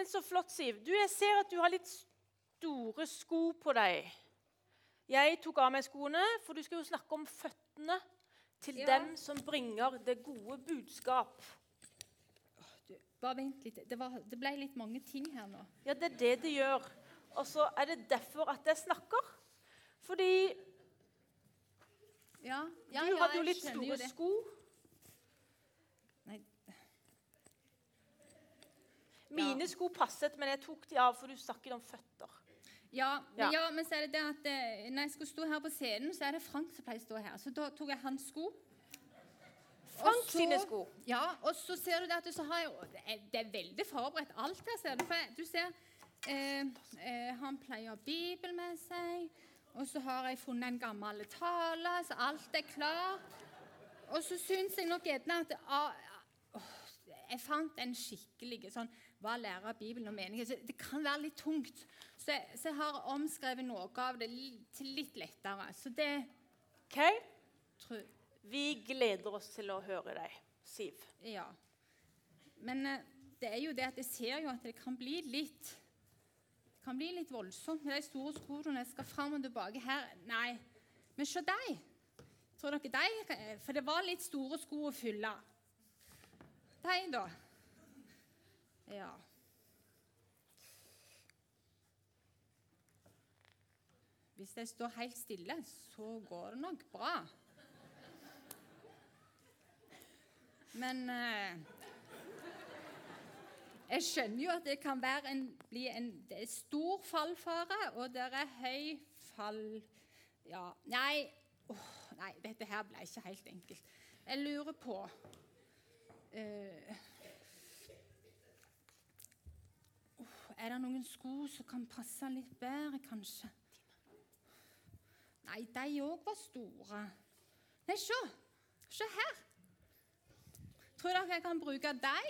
Men så flott, Siv. Du, Jeg ser at du har litt store sko på deg. Jeg tok av meg skoene, for du skal jo snakke om føttene til Ja. dem som bringer det gode budskap. Du, bare vent litt. Det, var, det ble litt mange ting her nå. Ja, det er det det gjør. Og så er det derfor at jeg snakker. Fordi Ja, ja, du hadde jo litt store sko. Nei, Mine sko passet, men jeg tok de av, for du snakket om føtter. Ja, Ja. ja, men så er det det at eh, når jeg skulle stå her på scenen, så er det Frank som pleier å stå her. Så da tok jeg hans sko. Frank så- sine sko. Ja, og så ser du det at du så har jo Det er, veldig forberedt alt her, ser du. For du ser eh, eh, Han pleier Bibel med seg. Og så har jeg funnet en gammel tale, så alt er klart. Og så syns jeg nok gjerne at ah, åh, Jeg fant en skikkelig sånn Hva lærer Bibelen og meningen? Så det kan være litt tungt. Så jeg, så jeg har omskrevet noe av det til litt lettere. Så det Ok? tror Vi gleder oss til å høre deg, Siv. Ja. Men eh, det er jo det at jeg ser jo at det kan bli litt Det kan bli litt voldsomt med de store skoene jeg skal fram og tilbake her. Nei. Men se deg. Tror dere de For det var litt store sko å fylle. De, da. Ja. Hvis jeg står helt stille, så går det nok bra. Men eh, jeg skjønner jo at det kan en, bli en stor fallfare, og det er høy fall... Ja, nei, oh, nei, dette her ble ikke helt enkelt. Jeg lurer på eh, Er det noen sko som kan passe litt bedre, kanskje? Nei, de òg var store. Nei, se! Se her! Tror dere jeg kan bruke deg?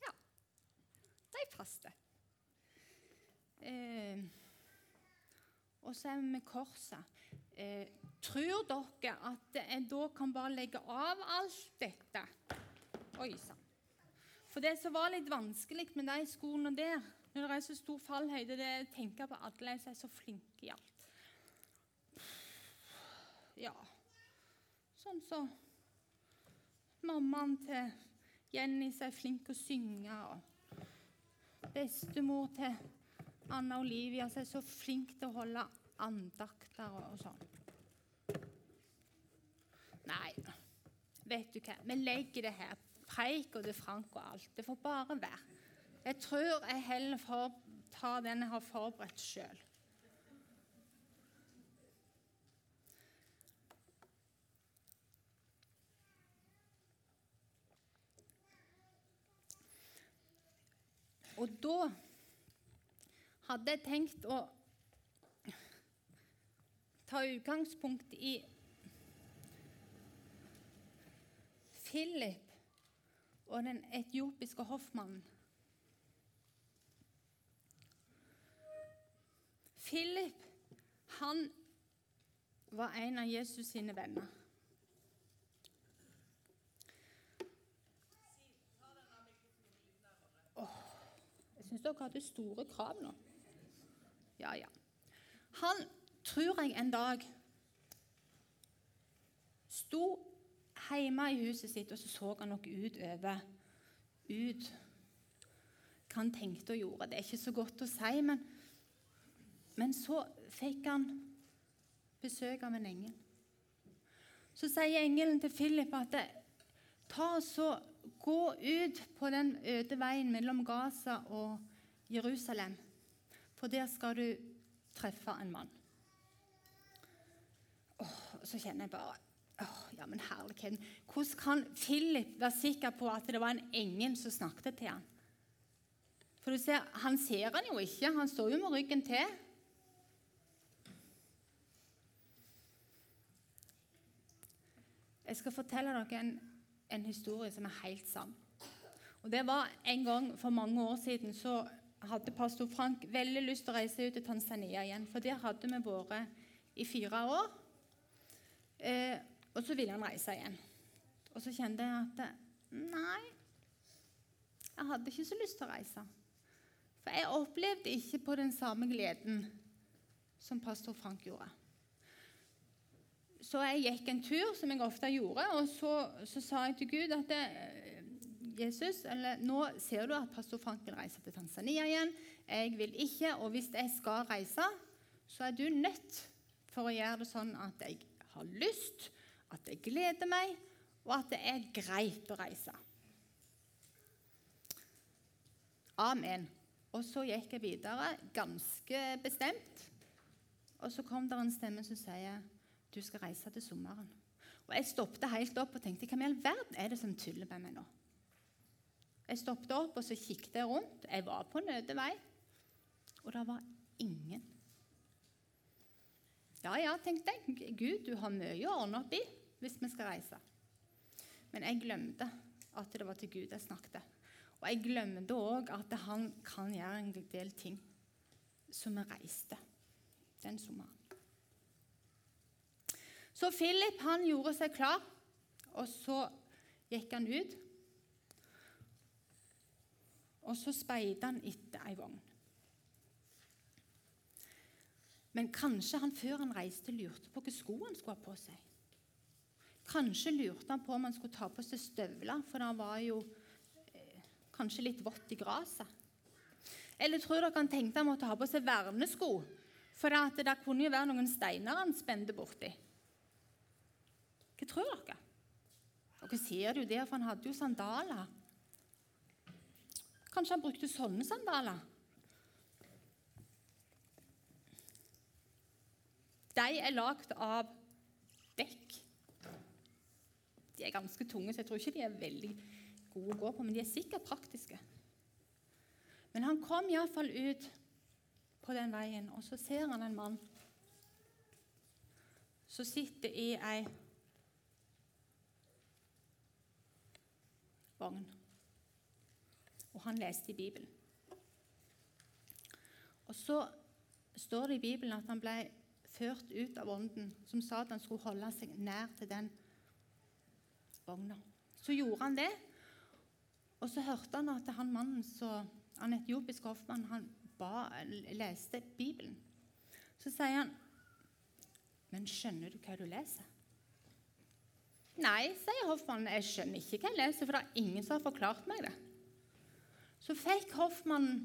Ja. De passer. Eh, og så er vi med korset. Eh, tror dere at jeg da kan bare legge av alt dette? Oi sann. For det som var litt vanskelig med de skoene der, når det er så stor fallhøyde, det er å tenke på at alle er så flinke i alt. Ja. Sånn så Mammaen til Jenny som er flink å synge, og bestemor til Anna Olivia som er så flink til å holde andakter og sånn. Nei, vet du hva, vi legger det her. Preik og det Frank og alt. Det får bare være. Jeg tror jeg heller får ta den jeg har forberedt sjøl. Og da hadde jeg tenkt å ta utgangspunkt i Philip og den etiopiske hoffmannen. Philip, han var en av Jesus sine venner. Jeg syns dere hadde store krav nå. Ja, ja. Han tror jeg en dag sto hjemme i huset sitt, og så så han noe utover ut hva han tenkte og gjorde. Det er ikke så godt å si, men, men så fikk han besøk av en engel. Så sier engelen til Philip at ta og så gå ut på den øde veien mellom Gaza og Jerusalem, for der skal du treffe en mann. Åh, så kjenner jeg bare Ja, men herligheten. Hvordan kan Philip være sikker på at det var en engel som snakket til ham? For du ser, Han ser han jo ikke. Han står jo med ryggen til. Jeg skal fortelle dere en, en historie som er helt sann. Og det var En gang for mange år siden så hadde pastor Frank veldig lyst til å reise ut til Tanzania igjen. For der hadde vi vært i fire år. Eh, og så ville han reise igjen. Og så kjente jeg at Nei, jeg hadde ikke så lyst til å reise. For jeg opplevde ikke på den samme gleden som pastor Frank gjorde. Så jeg gikk en tur, som jeg ofte gjorde, og så, så sa jeg til Gud at det, Jesus, eller, nå ser du at pastor Frank vil reise til Tanzania igjen. Jeg vil ikke, og hvis jeg skal reise, så er du nødt for å gjøre det sånn at jeg har lyst, at jeg gleder meg, og at det er greit å reise. Amen. Og så gikk jeg videre ganske bestemt. Og så kom det en stemme som sier du skal reise til sommeren. Og Jeg stoppet helt opp og tenkte hvem i all verden er det som tuller med meg nå? Jeg stoppet opp og så kikket jeg rundt. Jeg var på nødevei, og det var ingen. Ja, ja, tenkte jeg. Gud, du har mye å ordne opp i hvis vi skal reise. Men jeg glemte at det var til Gud jeg snakket. Og jeg glemte òg at han kan gjøre en del ting. Så vi reiste den sommeren. Så Philip han gjorde seg klar, og så gikk han ut. Og så speidet han etter ei vogn. Men kanskje han før han reiste, lurte på hvilke sko han skulle ha på seg. Kanskje lurte han på om han skulle ta på seg støvler, for det var jo eh, kanskje litt vått i gresset. Eller tror dere han tenkte han måtte ha på seg vernesko, for det, det kunne jo være noen steiner han spente borti? Hva tror dere? Dere ser jo det, for han hadde jo sandaler. Kanskje han brukte sånne sandaler? De er lagd av dekk. De er ganske tunge, så jeg tror ikke de er veldig gode å gå på, men de er sikkert praktiske. Men han kom iallfall ut på den veien, og så ser han en mann som sitter i ei vogn. Og han leste i Bibelen. Og så står det i Bibelen at han ble ført ut av ånden, som sa at han skulle holde seg nær til den vogna. Så gjorde han det, og så hørte han at han mannen så, han etiopiske hoffmannen han ba, leste Bibelen. Så sier han, 'Men skjønner du hva du leser?' Nei, sier hoffmannen, jeg skjønner ikke hva jeg leser, for det er ingen som har forklart meg det. Så fikk hoffmannen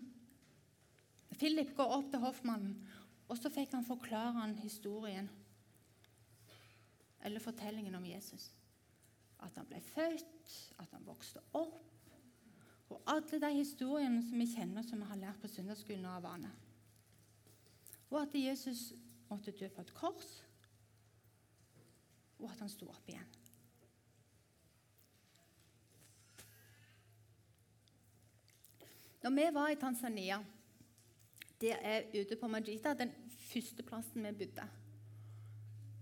Philip gå opp til hoffmannen, og så fikk han forklare han historien, eller fortellingen om Jesus. At han ble født, at han vokste opp, og alle de historiene som vi kjenner, som vi har lært på søndagsskolen av vane. Og at Jesus måtte dø på et kors, og at han sto opp igjen. Når vi var i Tanzania Det er ute på Majita, den første plassen vi bodde.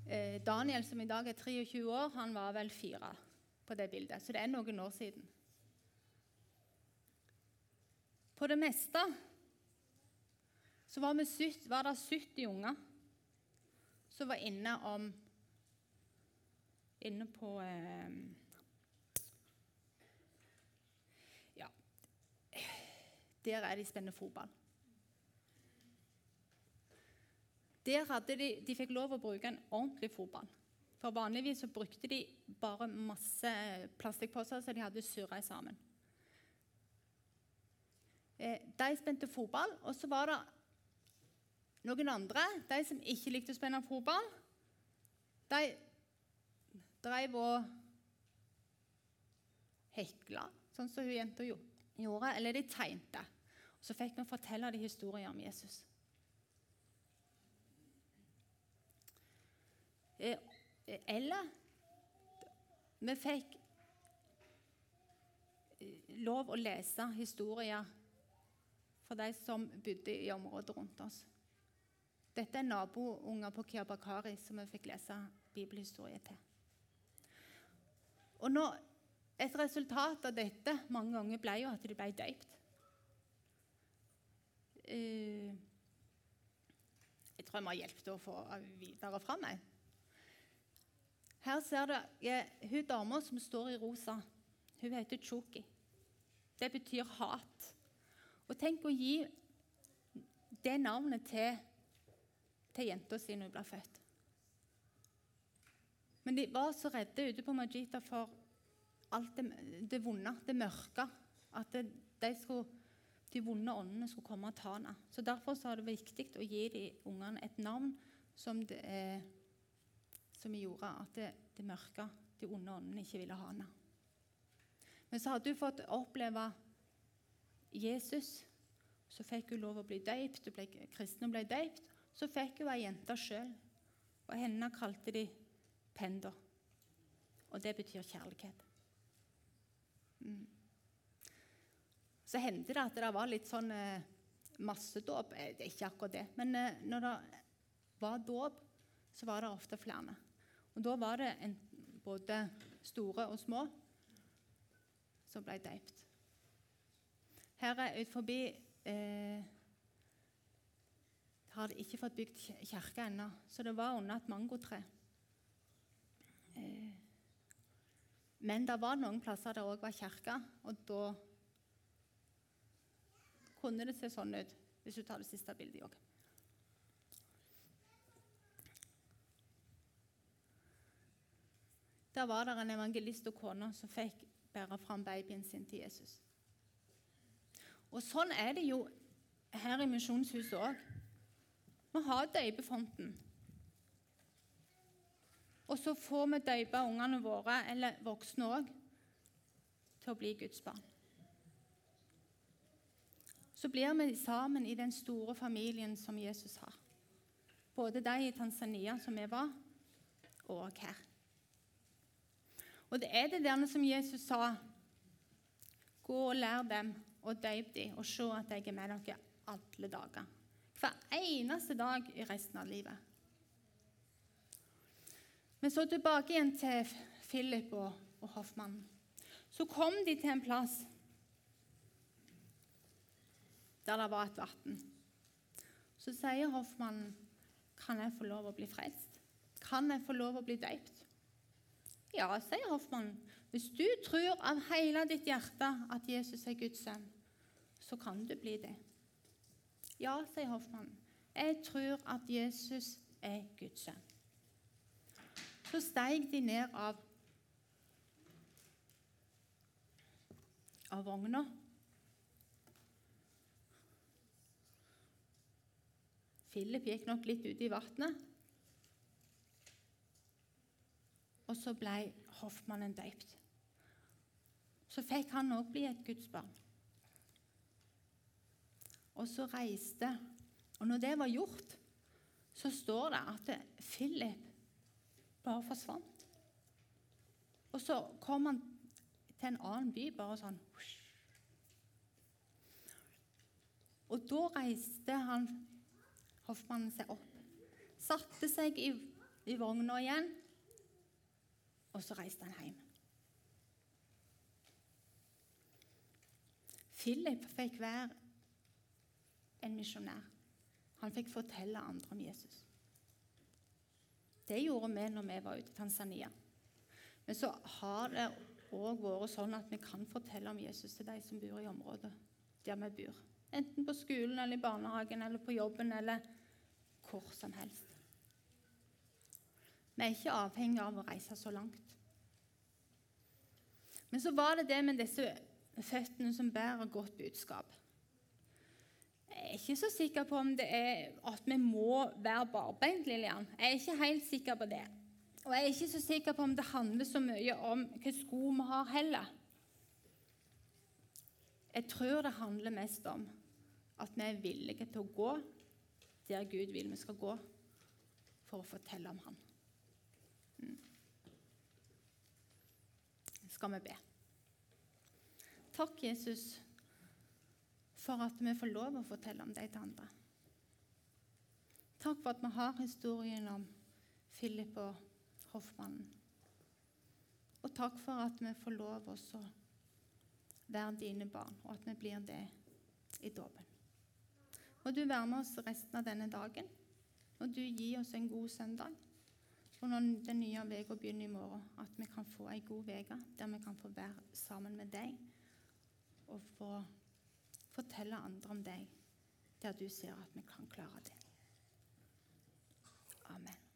Eh, Daniel, som i dag er 23 år, han var vel fire på det bildet. Så det er noen år siden. På det meste så var, vi, var det 70 unger som var inne om Inne på eh, Der er de spennende fotball. Der hadde de, de fikk lov å bruke en ordentlig fotball. For Vanligvis så brukte de bare masse plastikkposer så de hadde surra sammen. Eh, de spente fotball, og så var det noen andre, de som ikke likte å spenne fotball. De drev og hekla, sånn som hun jenta gjorde. Eller de tegnte. Og Så fikk vi fortelle de historier om Jesus. Eh, eller vi fikk eh, lov å lese historier for de som bodde i området rundt oss. Dette er nabounger på Kiabakari som vi fikk lese bibelhistorie til. Og når Et resultat av dette mange ganger ble jo at de ble døypt. Eh, jeg tror jeg må ha hjulpet til å få videre fra meg. Her ser du ja, hun dama som står i rosa. Hun heter Choki. Det betyr hat. Og tenk å gi det navnet til, til jenta si når hun ble født. Men de var så redde ute på Majita for alt det, det vonde, det mørke. At det, de, skulle, de vonde åndene skulle komme og ta henne. Så Derfor så er det viktig å gi de ungene et navn som, det, eh, som gjorde at det, det mørke, de onde åndene, ikke ville ha henne. Men så hadde hun fått oppleve Jesus. Så fikk hun lov å bli døypt, hun ble kristen og ble døypt. Så fikk hun ei jente sjøl, og henne kalte de Penda. Og det betyr kjærlighet. Mm. Så hendte det at det var litt sånn eh, massedåp. Eh, det er ikke akkurat det. Men eh, når det var dåp, så var det ofte flere. Og da var det en, både store og små som ble døypt. Her er ut forbi eh, har de ikke fått bygd kirke ennå, så det var under et mangotre. Eh, men det var noen plasser der òg var kirke, og da kunne det se sånn ut, hvis du tar det siste bildet òg. Der var det en evangelist og kone som fikk bære fram babyen sin til Jesus. Og sånn er det jo her i Misjonshuset òg. Vi har døypefonten. Og så får vi døype ungene våre, eller voksne òg, til å bli Guds barn. Så blir vi sammen i den store familien som Jesus har. Både de i Tanzania, som vi var, og her. Og det er det der som Jesus sa Gå og lær dem og døyp dem, og se at jeg er med dere alle dager. Hver eneste dag i resten av livet. Men så tilbake igjen til Philip og, og hoffmannen. Så kom de til en plass der det var et vann. Så sier hoffmannen, 'Kan jeg få lov å bli frelst? Kan jeg få lov å bli døypt?' Ja, sier hoffmannen. Hvis du tror av hele ditt hjerte at Jesus er Guds sønn, så kan du bli det. Ja, sier hoffmannen. Jeg tror at Jesus er Guds sønn. Så steg de ned av, av vogna. Philip gikk nok litt ut i vannet. Og så ble hoffmannen døypt. Så fikk han òg bli et gudsbarn. Og så reiste Og når det var gjort, så står det at Philip bare forsvant. Og så kom han til en annen by, bare sånn Og da reiste han, hoffmannen seg opp, satte seg i, i vogna igjen og så reiste han hjem. Philip fikk være en misjonær. Han fikk fortelle andre om Jesus. Det gjorde vi når vi var ute i Tanzania. Men så har det òg vært sånn at vi kan fortelle om Jesus til de som bor i området der vi bor. Enten på skolen, eller i barnehagen, eller på jobben, eller hvor som helst. Vi er ikke avhengig av å reise så langt. Men så var det det med disse føttene som bærer godt budskap. Jeg er ikke så sikker på om det er at vi må være barbeint, Lillian. Jeg er ikke helt sikker på det. Og jeg er ikke så sikker på om det handler så mye om hvilke sko vi har heller. Jeg tror det handler mest om at vi er villige til å gå der Gud vil vi skal gå, for å fortelle om Han. Skal vi be. Takk, Jesus, for at vi får lov å fortelle om deg til andre. Takk for at vi har historien om Philip og hoffmannen. Og takk for at vi får lov å være dine barn, og at vi blir det i dåpen. Må du være med oss resten av denne dagen. Må du gi oss en god søndag. For når den nye uka begynner i morgen, at vi kan få ei god uke der vi kan få være sammen med deg og få fortelle andre om deg, der du ser at vi kan klare det. Amen.